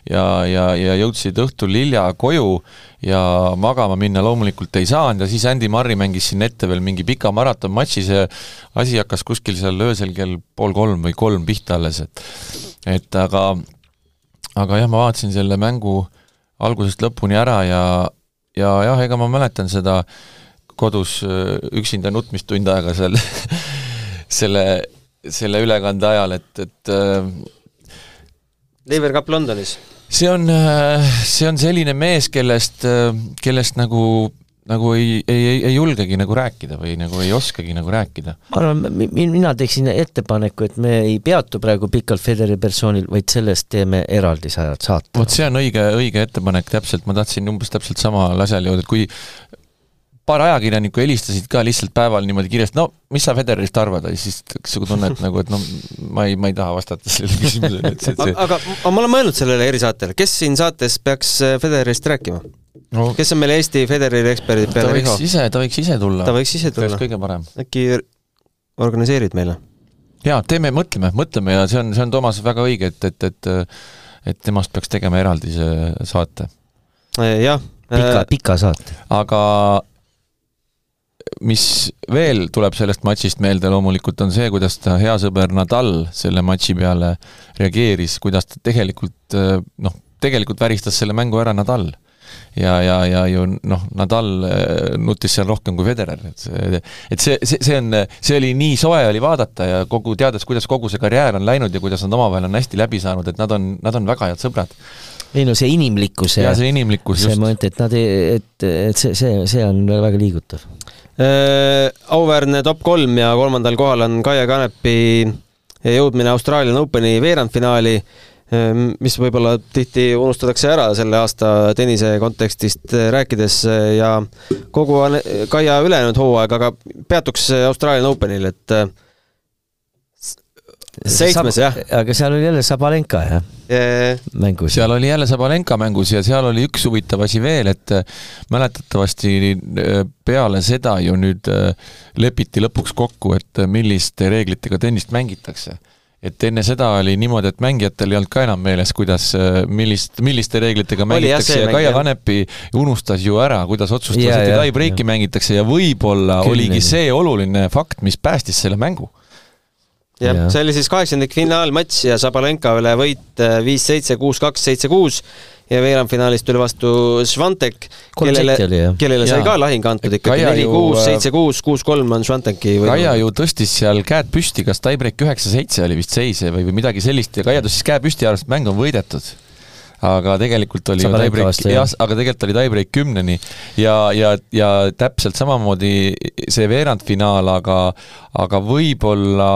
ja, ja, ja jõudsid õhtul hilja koju ja magama minna loomulikult ei saanud ja siis Andy Murray mängis siin ette veel mingi pika maratonmatši, see asi hakkas kuskil seal öösel kell pool kolm või kolm pihta alles, et et aga, aga jah, ma vaatasin selle mängu algusest lõpuni ära ja, ja jah, ega ma mäletan seda kodus äh, üksinda nutmist tund aega seal selle, selle ülekande ajal, et, et äh, Lever Cup Londonis? see on, äh, see on selline mees, kellest, kellest nagu nagu ei, ei, ei, ei julgegi nagu rääkida või nagu ei oskagi nagu rääkida. ma arvan, mina teeksin ettepaneku, et me ei peatu praegu pikalt Federi persoonil, vaid sellest teeme eraldi saate. vot see on õige, õige ettepanek, täpselt, ma tahtsin umbes täpselt samal asjal jõuda, et kui paar ajakirjanikku helistasid ka lihtsalt päeval niimoodi kiiresti, no mis sa Federerist arvad, siis sa tunned nagu, et no ma ei, ma ei taha vastata sellele küsimusele, et see, see aga, aga ma olen mõelnud sellele erisaatele, kes siin saates peaks Federerist rääkima? No kes on meil Eesti Federeri eksperdid peale Riho? ise, ta võiks ise tulla. ta võiks ise tulla. kõige parem. äkki organiseerid meile? jaa, teeme, mõtleme, mõtleme ja see on, see on Toomas väga õige, et, et, et et temast peaks tegema eraldise saate. jah. pika, pika saate. aga mis veel tuleb sellest matšist meelde loomulikult, on see, kuidas ta hea sõber Nadal selle matši peale reageeris, kuidas ta tegelikult noh, tegelikult väristas selle mängu ära Nadal ja, ja, ja ju noh, Nadal nutis seal rohkem kui Federer, et see, et see, see, see on, see oli nii soe oli vaadata ja kogu, teades, kuidas kogu see karjäär on läinud ja kuidas nad omavahel on hästi läbi saanud, et nad on, nad on väga head sõbrad. Ei no see inimlikkus ja see inimlikkus see moment, et nad ei, et, et see, see, see on väga liigutav. Äh,. auväärne top kolm ja kolmandal kohal on Kaie Kanepi jõudmine Austraalian Openi veerandfinaali, äh, mis võib-olla tihti unustatakse ära selle aasta tennise kontekstist rääkides ja kogu Kaia ülejäänud hooaeg, aga peatuks Austraalian Openil, et seitsmes jah. aga seal oli jälle Sabalenka jah yeah.? mängus. seal oli jälle Sabalenka mängus ja seal oli üks huvitav asi veel, et mäletatavasti peale seda ju nüüd lepiti lõpuks kokku, et milliste reeglitega tennist mängitakse et enne seda oli niimoodi, et mängijatel ei olnud ka enam meeles, kuidas, millist, milliste reeglitega mängitakse ja Kaia Kanepi unustas ju ära, kuidas otsustas, et tie-breaki mängitakse ja võib-olla oligi see oluline fakt, mis päästis selle mängu. Jah, see oli siis kaheksandik finaalmatš ja Sabalenka üle võit äh, viis-seitse, kuus-kaks, seitse-kuus ja veerandfinaalis tuli vastu Švantek, kellele, kellele sai ka lahing antud ikkagi, neli-kuus, äh, seitse-kuus, kuus-kolm on Švanteki võim. Kaia ju tõstis seal käed püsti, kas tiebreak üheksa-seitse oli vist seis või, või midagi sellist ja Kaia tõstis käe püsti ja arvas, et mäng on võidetud. Aga tegelikult oli Saab ju tiebreak, jah, aga tegelikult oli tiebreak kümneni ja, ja, ja täpselt samamoodi see veerandfinaal, aga, aga võib-olla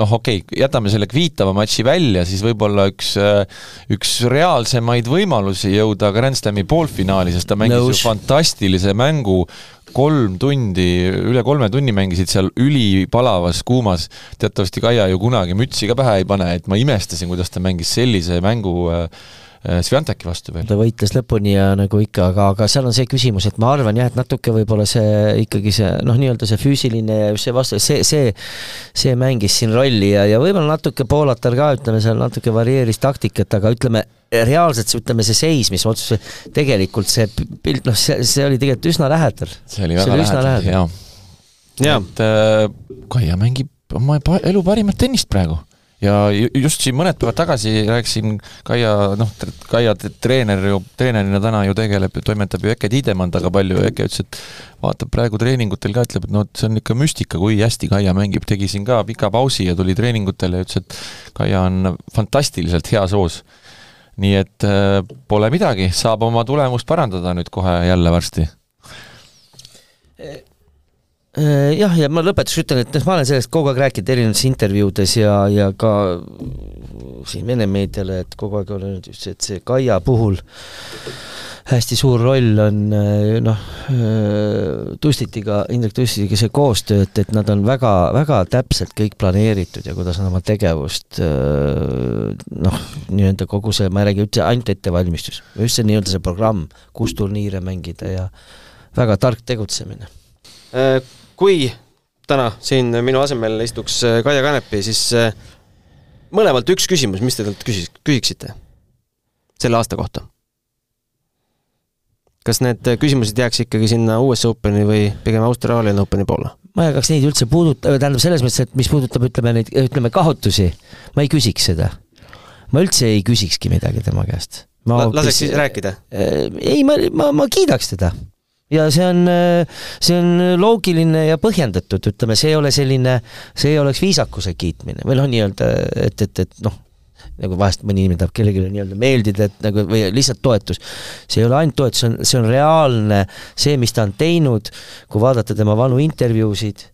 noh, okei okay,, jätame selle Kvitova matši välja, siis võib-olla üks, üks reaalsemaid võimalusi jõuda Grand Slami poolfinaali, sest ta mängis Nõus. ju fantastilise mängu, kolm tundi, üle kolme tunni mängisid seal ülipalavas kuumas, teatavasti Kaia ju kunagi mütsi ka pähe ei pane, et ma imestasin, kuidas ta mängis sellise mängu äh, Äh, Svianteki vastu veel. ta võitles lõpuni ja nagu ikka, aga, aga seal on see küsimus, et ma arvan jah, et natuke võib-olla see ikkagi see noh, nii-öelda see füüsiline ja just see vastu, see, see, see mängis siin rolli ja, ja võib-olla natuke Poolatar ka, ütleme seal natuke varieeris taktikat, aga ütleme, reaalselt see, ütleme, see seis, mis otsus, tegelikult see pilt, noh, see, see oli tegelikult üsna lähedal. see oli väga see lähedal, jaa. et äh, Kaia mängib oma elu parimat tennist praegu ja just siin mõned päevad tagasi rääkisin Kaia, noh, Kaia treener ju, treenerina täna ju tegeleb, toimetab ju Eke Tiidemand väga palju ja Eke ütles, et vaatab praegu treeningutel ka, ütleb, et et see on ikka müstika, kui hästi Kaia mängib, tegi siin ka pika pausi ja tuli treeningutele ja ütles, et Kaia on fantastiliselt heas hoos. nii et äh, pole midagi, saab oma tulemust parandada nüüd kohe jälle varsti Äh, jah, ja ma lõpetuseks ütlen, et noh, ma olen sellest kogu aeg rääkinud erinevates intervjuudes ja, ja ka siin Vene meediale, et kogu aeg olen öelnud just, et see Kaia puhul hästi suur roll on äh, noh, äh, Tustitiga, Indrek Tustitiga see koostöö, et, et nad on väga, väga täpselt kõik planeeritud ja kuidas nad oma tegevust noh, nii-öelda kogu see, ma ei räägi üldse ainult ettevalmistus, just see nii-öelda see programm, kus turniire mängida ja väga tark tegutsemine kui täna siin minu asemel istuks äh, Kaia Kanepi, siis äh, mõlemalt üks küsimus, mis te talt küsis, küsiksite selle aasta kohta? kas need küsimused jääks ikkagi sinna US Openi või pigem Austraalian Openi poole? ma ei hakkaks neid üldse puuduta-, tähendab selles mõttes, et mis puudutab, ütleme neid, ütleme kaotusi, ma ei küsiks seda. ma üldse ei küsikski midagi tema käest. laseks siis rääkida? Äh, ei, ma, ma, ma kiidaks teda ja see on, see on loogiline ja põhjendatud, ütleme, see ei ole selline, see ei oleks viisakuse kiitmine või noh, nii-öelda, et, et, et noh, nagu vahest mõni inimene tahab kellelegi nii-öelda meeldida, et nagu või lihtsalt toetus. see ei ole ainult toetus, see on, see on reaalne, see, mis ta on teinud, kui vaadata tema vanu intervjuusid,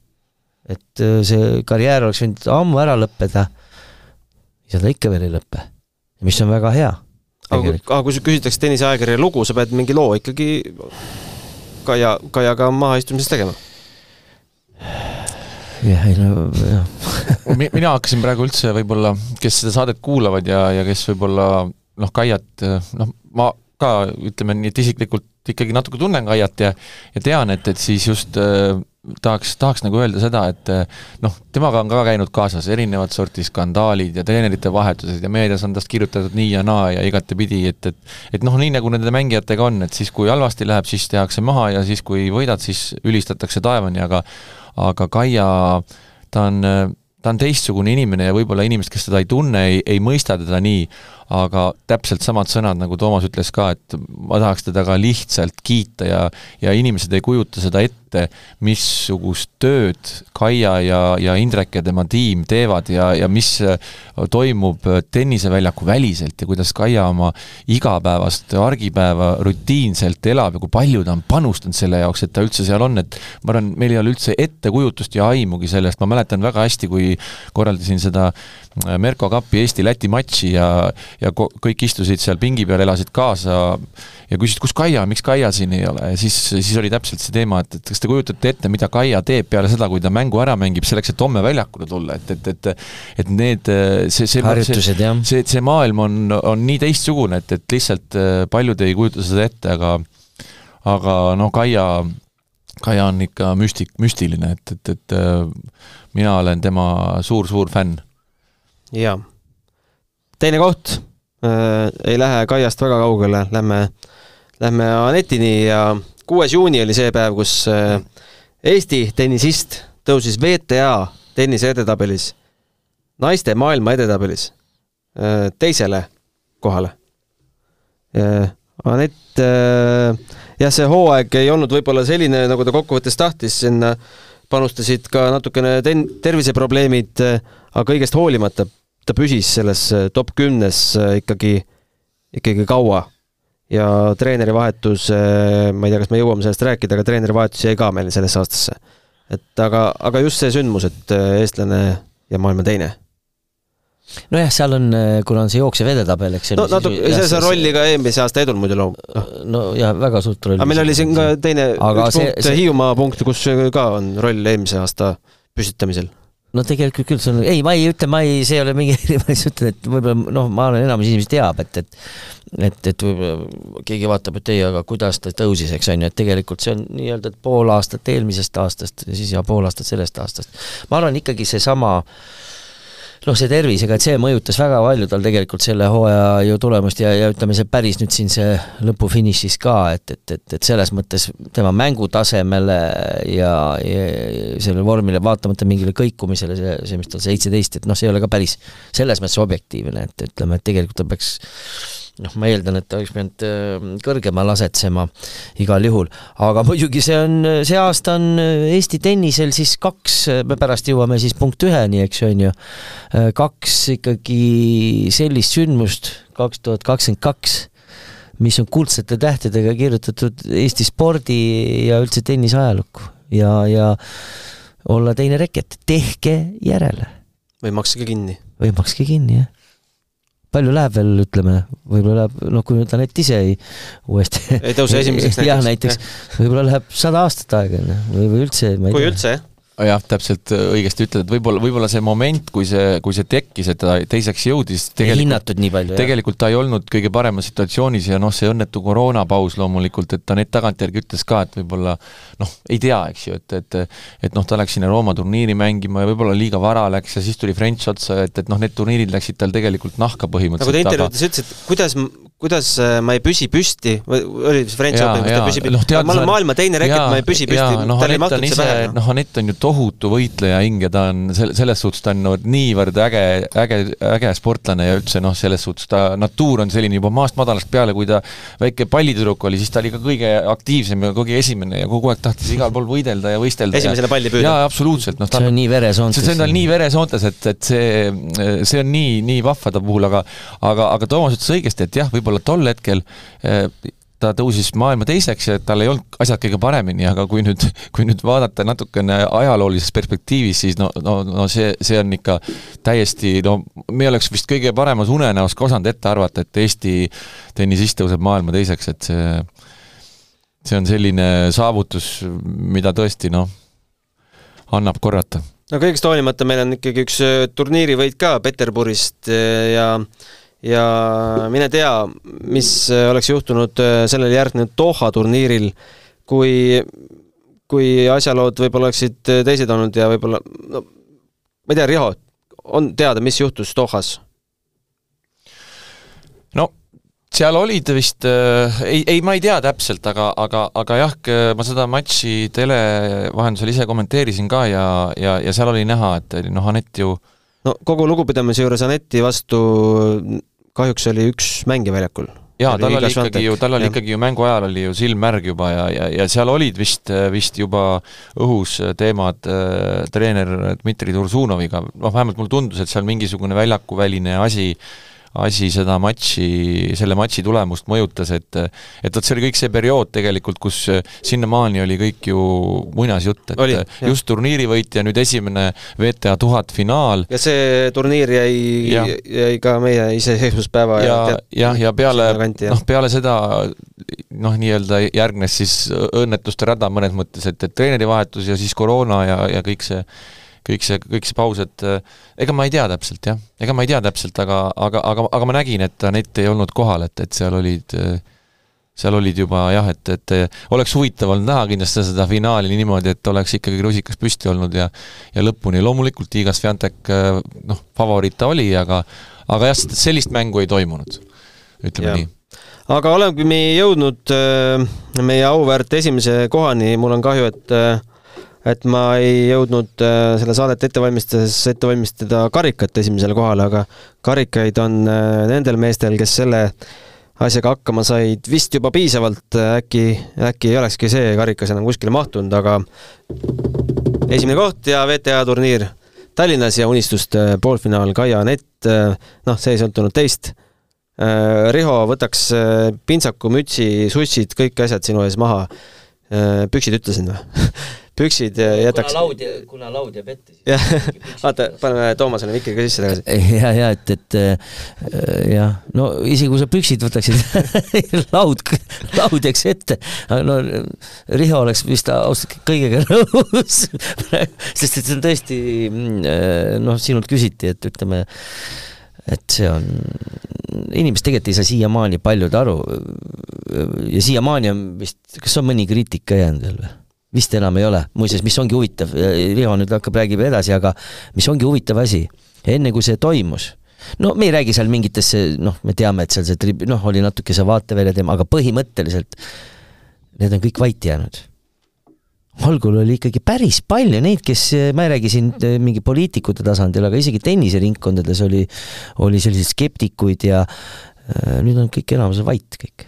et äh, see karjäär oleks võinud ammu ära lõppeda, ja ta ikka veel ei lõpe, mis on väga hea. aga, aga kui küsitakse tenniseajakirja lugu, sa pead mingi loo ikkagi Kaia, Kaiaga mahaistumises tegema? jah, ei no jah mina hakkasin praegu üldse võib-olla, kes seda saadet kuulavad ja, ja kes võib-olla noh, Kaiat, noh, ma ka ütleme nii, et isiklikult ikkagi natuke tunnen Kaiat ja ja tean, et, et siis just äh, tahaks, tahaks nagu öelda seda, et noh, temaga on ka käinud kaasas erinevat sorti skandaalid ja treenerite vahetused ja meedias on tast kirjutatud nii ja naa ja igatepidi, et, et et noh, nii nagu nende mängijatega on, et siis, kui halvasti läheb, siis tehakse maha ja siis, kui võidad, siis ülistatakse taevani, aga aga Kaia, ta on ta on teistsugune inimene ja võib-olla inimesed, kes teda ei tunne, ei, ei mõista teda nii, aga täpselt samad sõnad, nagu Toomas ütles ka, et ma tahaks teda ka lihtsalt kiita ja ja inimesed ei kujuta seda ette, missugust tööd Kaia ja, ja Indrek ja tema tiim teevad ja, ja mis toimub tenniseväljaku väliselt ja kuidas Kaia oma igapäevast argipäeva rutiinselt elab ja kui palju ta on panustanud selle jaoks, et ta üldse seal on, et ma arvan, meil ei ole üldse ettekujutust ja aimugi sellest, ma mäletan väga hästi, kui korraldasin seda Merko Kapi Eesti-Läti matši ja ja kõik istusid seal pingi peal, elasid kaasa ja küsisid, kus Kaia, miks Kaia siin ei ole ja siis, siis oli täpselt see teema, et, et kas te kujutate ette, mida Kaia teeb peale seda, kui ta mängu ära mängib, selleks, et homme väljakule tulla, et, et, et et need, see, see harjutused, jah. see, see maailm on, on nii teistsugune, et, et lihtsalt äh, paljud ei kujuta seda ette, aga aga noh, Kaia Kaia on ikka müstik, müstiline, et, et, et äh, mina olen tema suur-suur fänn. Jaa. teine koht äh,, ei lähe Kaiast väga kaugele, lähme, lähme Anetini ja kuues juuni oli see päev, kus äh, Eesti tennisist tõusis WTA tennise edetabelis, naiste maailma edetabelis äh, teisele kohale äh,. Anett äh, jah, see hooaeg ei olnud võib-olla selline, nagu ta kokkuvõttes tahtis, sinna panustasid ka natukene ten-, terviseprobleemid, aga kõigest hoolimata ta püsis selles äh, top kümnes äh, ikkagi, ikkagi kaua. ja treeneri vahetus, äh, ma ei tea, kas me jõuame sellest rääkida, aga treeneri vahetus jäi ka meil sellesse aastasse. et aga, aga just see sündmus, et eestlane ja maailma teine nojah, seal on, kuna on see jooksev edetabel, eks no natuke, selles on rolli ka eelmise aasta edul muidu loo-. noh. no jaa, väga suurt rolli. aga meil oli siin ka teine, üks see, punkt see..., Hiiumaa punkt, kus ka on roll eelmise aasta püstitamisel no tegelikult küll, see on, ei, ma ei ütle, ma ei, see ei ole mingi, ma lihtsalt ütlen, et võib-olla noh, ma arvan, enamus inimesi teab, et, et et, et võib-olla keegi vaatab, et ei, aga kuidas ta tõusis, eks on ju, et tegelikult see on nii-öelda pool aastat eelmisest aastast ja siis ja pool aastat sellest aastast. ma arvan ikkagi seesama äh, noh, see tervisega, et see mõjutas väga palju tal tegelikult selle hooaja ju tulemust ja, ja ütleme, see päris nüüd siin see lõpufinišis ka, et, et, et, et selles mõttes tema mängutasemele ja, ja sellele vormile vaatamata mingile kõikumisele, see, see, mis tal seitseteist, et noh, see ei ole ka päris selles mõttes objektiivne, et ütleme, et tegelikult ta peaks noh, ma eeldan, et ta oleks pidanud äh, kõrgemal asetsema igal juhul, aga muidugi see on, see aasta on Eesti tennisel siis kaks, me pärast jõuame siis punkt üheni, eks on ju, äh, kaks ikkagi sellist sündmust, kaks tuhat kakskümmend kaks, mis on kuldsete tähtedega kirjutatud Eesti spordi ja üldse tennise ajalukku ja, ja olla teine reket, tehke järele. või makske kinni. või makske kinni, jah palju läheb veel, ütleme, võib-olla läheb, noh, kui nüüd Anett ise ei uuesti ei tõuse esimeseks näiteks. jah, näiteks, võib-olla läheb sada aastat aega, noh, või, või üldse, ma ei kui tea. üldse, jah jah, täpselt äh, õigesti ütled, et võib-olla, võib-olla see moment, kui see, kui see tekkis, et ta teiseks jõudis, ei hinnatud nii palju, tegelikult ta ei olnud kõige paremas situatsioonis ja noh, see õnnetu koroonapaus loomulikult, et ta need tagantjärgi ütles ka, et võib-olla noh, ei tea, eks ju, et, et et noh, ta läks sinna Rooma turniiri mängima ja võib-olla liiga vara läks ja siis tuli French otsa, et, et noh, need turniirid läksid tal tegelikult nahka põhimõtteliselt. nagu ta intervjuudes ütles, et kuidas, kuidas äh, ma ei püsi püsti, oli see French Open, kus ta püsib no,, ma olen maailma teine reket, ma ei püsi püsti, noh, tal ei mahtunud see pähe. noh, Anett on ju tohutu võitleja hing ja ta on sel-, selles suhtes ta on no niivõrd äge, äge, äge sportlane ja üldse noh, selles suhtes ta natuur on selline juba maast madalast peale, kui ta väike pallitüdruk oli, siis ta oli ka kõige aktiivsem ja kõige esimene ja kogu aeg tahtis igal pool võidelda ja võistelda. esimesele palli püüda. jaa, absoluutselt, noh see on nii veresoontes. see on tal nii veresoontes, et, et see, see on nii, nii vahva ta puhul, aga aga, aga Toomas ütles õigesti, et jah, võib-olla tol hetkel eh, ta tõusis maailma teiseks ja tal ei olnud asjad kõige paremini, aga kui nüüd, kui nüüd vaadata natukene ajaloolises perspektiivis, siis no, no, no see, see on ikka täiesti, no me oleks vist kõige paremas unenäos ka osanud ette arvata, et Eesti tennisist tõuseb maailma teiseks, et see see on selline saavutus, mida tõesti noh, annab korrata. No kõigest hoolimata meil on ikkagi üks turniirivõit ka Peterburist ja ja mine tea, mis oleks juhtunud äh, sellele järgnenud Doha turniiril, kui kui asjalood võib-olla oleksid teised olnud ja võib-olla, no ma ei tea, Riho, on teada, mis juhtus Dohas? no seal olid vist äh,, ei, ei ma ei tea täpselt, aga, aga, aga jah, ma seda matši tele vahendusel ise kommenteerisin ka ja, ja, ja seal oli näha, et noh, Anett ju no kogu lugupidamise juures Anetti vastu kahjuks oli üks mängija väljakul. jaa, tal oli ikkagi ju, tal oli ja. ikkagi ju mängu ajal oli ju silm märg juba ja, ja, ja seal olid vist, vist juba õhus teemad äh, treener Dmitri Tursunoviga, noh vähemalt mulle tundus, et seal mingisugune väljakuväline asi äh, asi seda matši, selle matši tulemust mõjutas, et et vot see oli kõik see periood tegelikult, kus sinnamaani oli kõik ju muinasjutt, et oli, just turniirivõitja, nüüd esimene WTA tuhat finaal. ja see turniir jäi, jäi ka meie iseseisvuspäeva ja, jah, ja peale, noh, peale seda noh, nii-öelda järgnes siis õnnetuste rada mõnes mõttes, et, et treenerivahetus ja siis koroona ja, ja kõik see kõik see, kõik see paus, et äh, ega ma ei tea täpselt jah, ega ma ei tea täpselt, aga, aga, aga, aga ma nägin, et Anett ei olnud kohal, et, et seal olid seal olid juba jah, et, et oleks huvitav olnud näha kindlasti seda finaali niimoodi, et oleks ikkagi rusikas püsti olnud ja ja lõpuni, loomulikult Iga Swiatek äh, noh, favoriit ta oli, aga aga jah, sellist mängu ei toimunud, ütleme ja. nii. Aga olemegi jõudnud äh, meie auväärt esimese kohani, mul on kahju, et et ma ei jõudnud äh, selle saadet ette valmistades ette valmistada karikat esimesele kohale, aga karikaid on äh, nendel meestel, kes selle asjaga hakkama said, vist juba piisavalt, äkki, äkki ei olekski see karikas enam kuskile mahtunud, aga esimene koht ja VTA turniir Tallinnas ja unistuste poolfinaal Kaia Nett, noh, see ei sõltunud teist. Riho, võtaks pintsaku, mütsi, sussid, kõik asjad sinu ees maha. püksid ütlesin või püksid jätaks. kuna laud, kuna laud jääb ette. jah, vaata, paneme Toomasele mikri ka sisse tagasi. ja, ja et, et äh, jah, no isegi kui sa püksid võtaksid laud, laud jääks ette, no Riho oleks vist ausalt kõigega nõus sest et see on tõesti mm, noh, sinult küsiti, et ütleme, et see on, inimesed tegelikult ei saa siiamaani paljud aru ja siiamaani on vist, kas on mõni kriitik ka jäänud veel või? Vist enam ei ole, muuseas, mis ongi huvitav, Riho nüüd hakkab, räägib edasi, aga mis ongi huvitav asi, enne kui see toimus, no me ei räägi seal mingitesse, noh, me teame, et seal see trib-, noh, oli natuke see vaatevälja teema, aga põhimõtteliselt need on kõik vait jäänud. algul oli ikkagi päris palju neid, kes, ma ei räägi siin eh, mingi poliitikute tasandil, aga isegi tenniseringkondades oli, oli selliseid skeptikuid ja äh, nüüd on kõik enamus vait kõik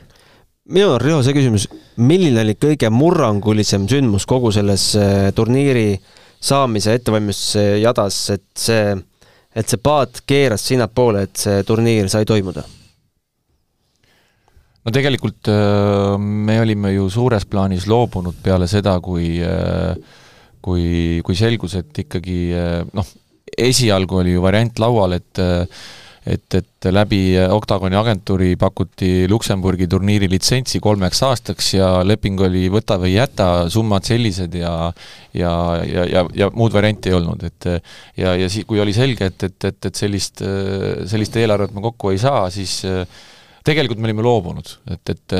minul on, Riho, see küsimus, milline oli kõige murrangulisem sündmus kogu selles äh, turniiri saamise ettevalmistuse jadas, et see, et see paat keeras sinnapoole, et see turniir sai toimuda? no tegelikult äh, me olime ju suures plaanis loobunud peale seda, kui äh, kui, kui selgus, et ikkagi noh, esialgu oli ju variant laual, et et, et läbi Octagoni agentuuri pakuti Luksemburgi turniiri litsentsi kolmeks aastaks ja leping oli võta või jäta, summad sellised ja ja, ja, ja, ja muud varianti ei olnud, et ja, ja siis, kui oli selge, et, et, et, et sellist, sellist eelarvet me kokku ei saa, siis tegelikult me olime loobunud, et, et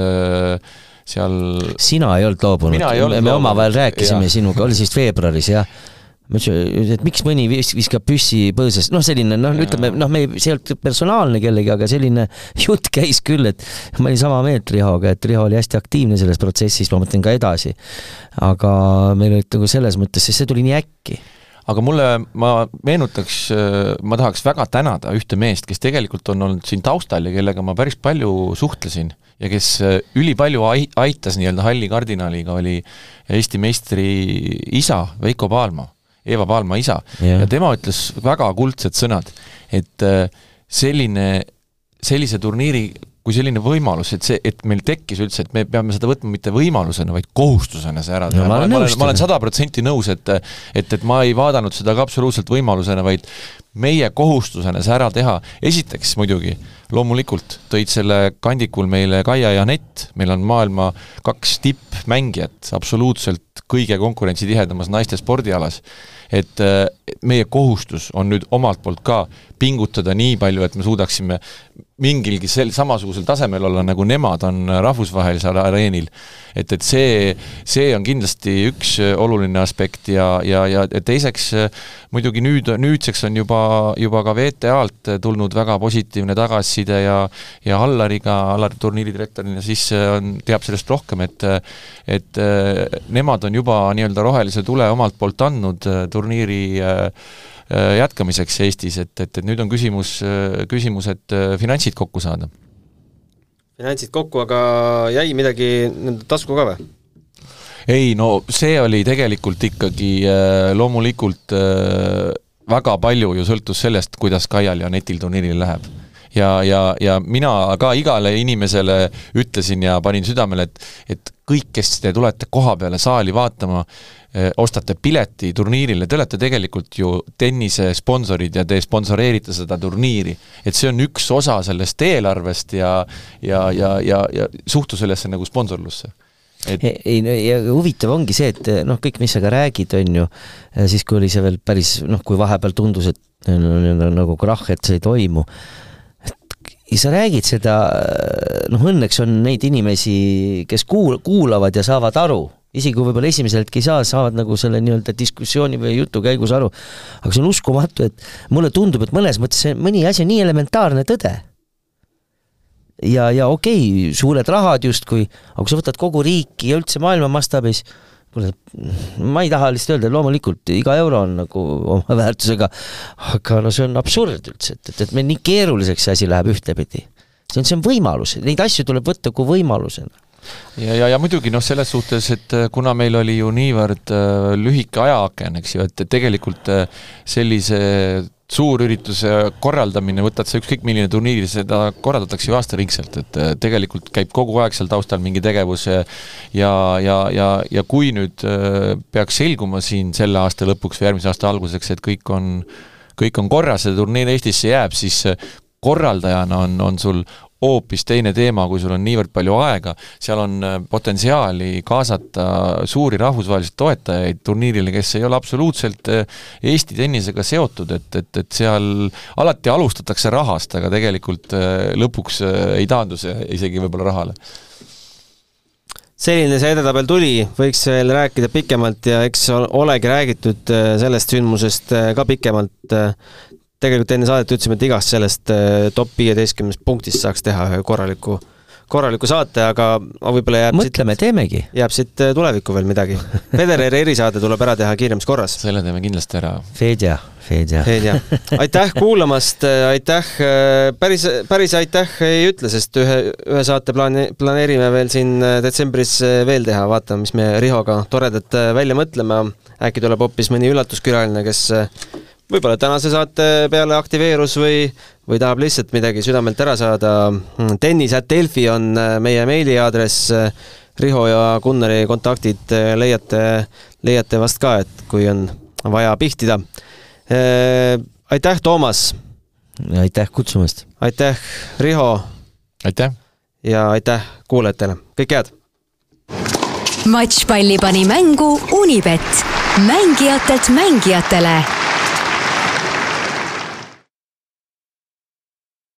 seal sina ei olnud loobunud, me omavahel rääkisime ja. sinuga, oli siis veebruaris, jah ma ütlesin, et miks mõni vis-, viskab püssi põõsast, noh, selline noh, ütleme noh, me ei, see ei olnud personaalne kellegi, aga selline jutt käis küll, et ma olin sama meelt Rihoga, et Riho oli hästi aktiivne selles protsessis, ma mõtlen ka edasi. aga meil olid nagu selles mõttes, sest see tuli nii äkki. Aga mulle, ma meenutaks, ma tahaks väga tänada ühte meest, kes tegelikult on olnud siin taustal ja kellega ma päris palju suhtlesin ja kes ülipalju aitas nii-öelda halli kardinaliga, oli Eesti meistri isa Veiko Paalma Eva Paalma isa yeah., ja tema ütles väga kuldsed sõnad, et äh, selline, sellise turniiri kui selline võimalus, et see, et meil tekkis üldse, et me peame seda võtma mitte võimalusena, vaid kohustusena see ära teha no,. ma olen, ma olen sada protsenti nõus, et et, et ma ei vaadanud seda ka absoluutselt võimalusena, vaid meie kohustusena see ära teha. esiteks muidugi, loomulikult tõid selle kandikul meile Kaia ja Anett, meil on maailma kaks tippmängijat absoluutselt kõige konkurentsitihedamas naiste spordialas et meie kohustus on nüüd omalt poolt ka pingutada nii palju, et me suudaksime mingilgi sel-, samasugusel tasemel olla, nagu nemad on rahvusvahelisel areenil. et, et see, see on kindlasti üks oluline aspekt ja, ja, ja teiseks muidugi nüüd, nüüdseks on juba, juba ka VTA-lt tulnud väga positiivne tagasiside ja ja Allariga, Allar turniiridirektorina siis on, teab sellest rohkem, et et nemad on juba nii-öelda rohelise tule omalt poolt andnud turniiri Äh, jätkamiseks Eestis, et, et, et nüüd on küsimus, äh, küsimus, et äh, finantsid kokku saada. finantsid kokku, aga jäi midagi nende tasku ka või? ei no see oli tegelikult ikkagi loomulikult väga palju ju sõltus sellest, kuidas Kaial ja Netil turniiril läheb ja, ja, ja mina ka igale inimesele ütlesin ja panin südamele, et, et kõik, kes te tulete koha peale saali vaatama, ostate pileti turniirile, te olete tegelikult ju tennise sponsorid ja te sponsoreerite seda turniiri. et see on üks osa sellest eelarvest ja ja, ja, ja, ja suhtu sellesse nagu sponsorlusse. Et ei no ja huvitav ongi see, et noh, kõik, mis sa ka räägid, on ju, siis kui oli see veel päris noh, kui vahepeal tundus, et nagu krahh, et see ei toimu, ja sa räägid seda, noh õnneks on neid inimesi, kes kuul-, kuulavad ja saavad aru isegi kui võib-olla esimesel hetkel ei saa, saavad nagu selle nii-öelda diskussiooni või jutu käigus aru. aga see on uskumatu, et mulle tundub, et mõnes mõttes see mõni asi on nii elementaarne tõde. ja, ja okei okay,, suured rahad justkui, aga kui sa võtad kogu riiki ja üldse maailma mastaabis, kuule, ma ei taha lihtsalt öelda, loomulikult iga euro on nagu oma väärtusega, aga no see on absurd üldse, et, et, et meil nii keeruliseks see asi läheb ühtepidi. see on, see on võimalus, neid asju tuleb võtta kui võimalusena ja, ja, ja muidugi noh, selles suhtes, et äh, kuna meil oli ju niivõrd äh, lühike ajaaken, eks ju, et tegelikult äh, sellise suurürituse korraldamine, võtad sa ükskõik milline turniir, seda korraldatakse ju aastaringselt, et äh, tegelikult käib kogu aeg seal taustal mingi tegevus ja ja, ja, ja kui nüüd äh, peaks selguma siin selle aasta lõpuks või järgmise aasta alguseks, et kõik on, kõik on korras ja turniir Eestisse jääb, siis korraldajana on, on sul hoopis teine teema, kui sul on niivõrd palju aega, seal on äh, potentsiaali kaasata suuri rahvusvahelisi toetajaid turniirile, kes ei ole absoluutselt äh, Eesti tennisega seotud, et, et, et seal alati alustatakse rahast, aga tegelikult äh, lõpuks ei taandu see isegi võib-olla rahale. Selline see edetabel tuli, võiks veel rääkida pikemalt ja eks olegi räägitud sellest sündmusest ka pikemalt tegelikult enne saadet ütlesime, et igast sellest äh, top viieteistkümnest punktist saaks teha ühe korraliku, korraliku saate, aga võib-olla jääb mõtleme, teemegi. jääb siit äh, tulevikku veel midagi. Federeri erisaade tuleb ära teha kiiremas korras. selle teeme kindlasti ära. Fedja, Fedja. Fedja. aitäh kuulamast, äh, aitäh, päris, päris aitäh ei ütle, sest ühe, ühe saate plaani, planeerime veel siin detsembris veel teha, vaatame, mis me Rihoga toredat välja mõtleme. äkki tuleb hoopis mõni üllatuskülaline, kes võib-olla tänase saate peale aktiveerus või, või tahab lihtsalt midagi südamelt ära saada. tennis.delfi on äh, meie meiliaadress. Riho ja Gunnari kontaktid äh, leiate, leiate vast ka, et kui on vaja pihtida. Äh, aitäh, Toomas! aitäh kutsumast! aitäh, Riho! aitäh! ja aitäh kuulajatele, kõike head! matšpalli pani mängu Unibet, mängijatelt mängijatele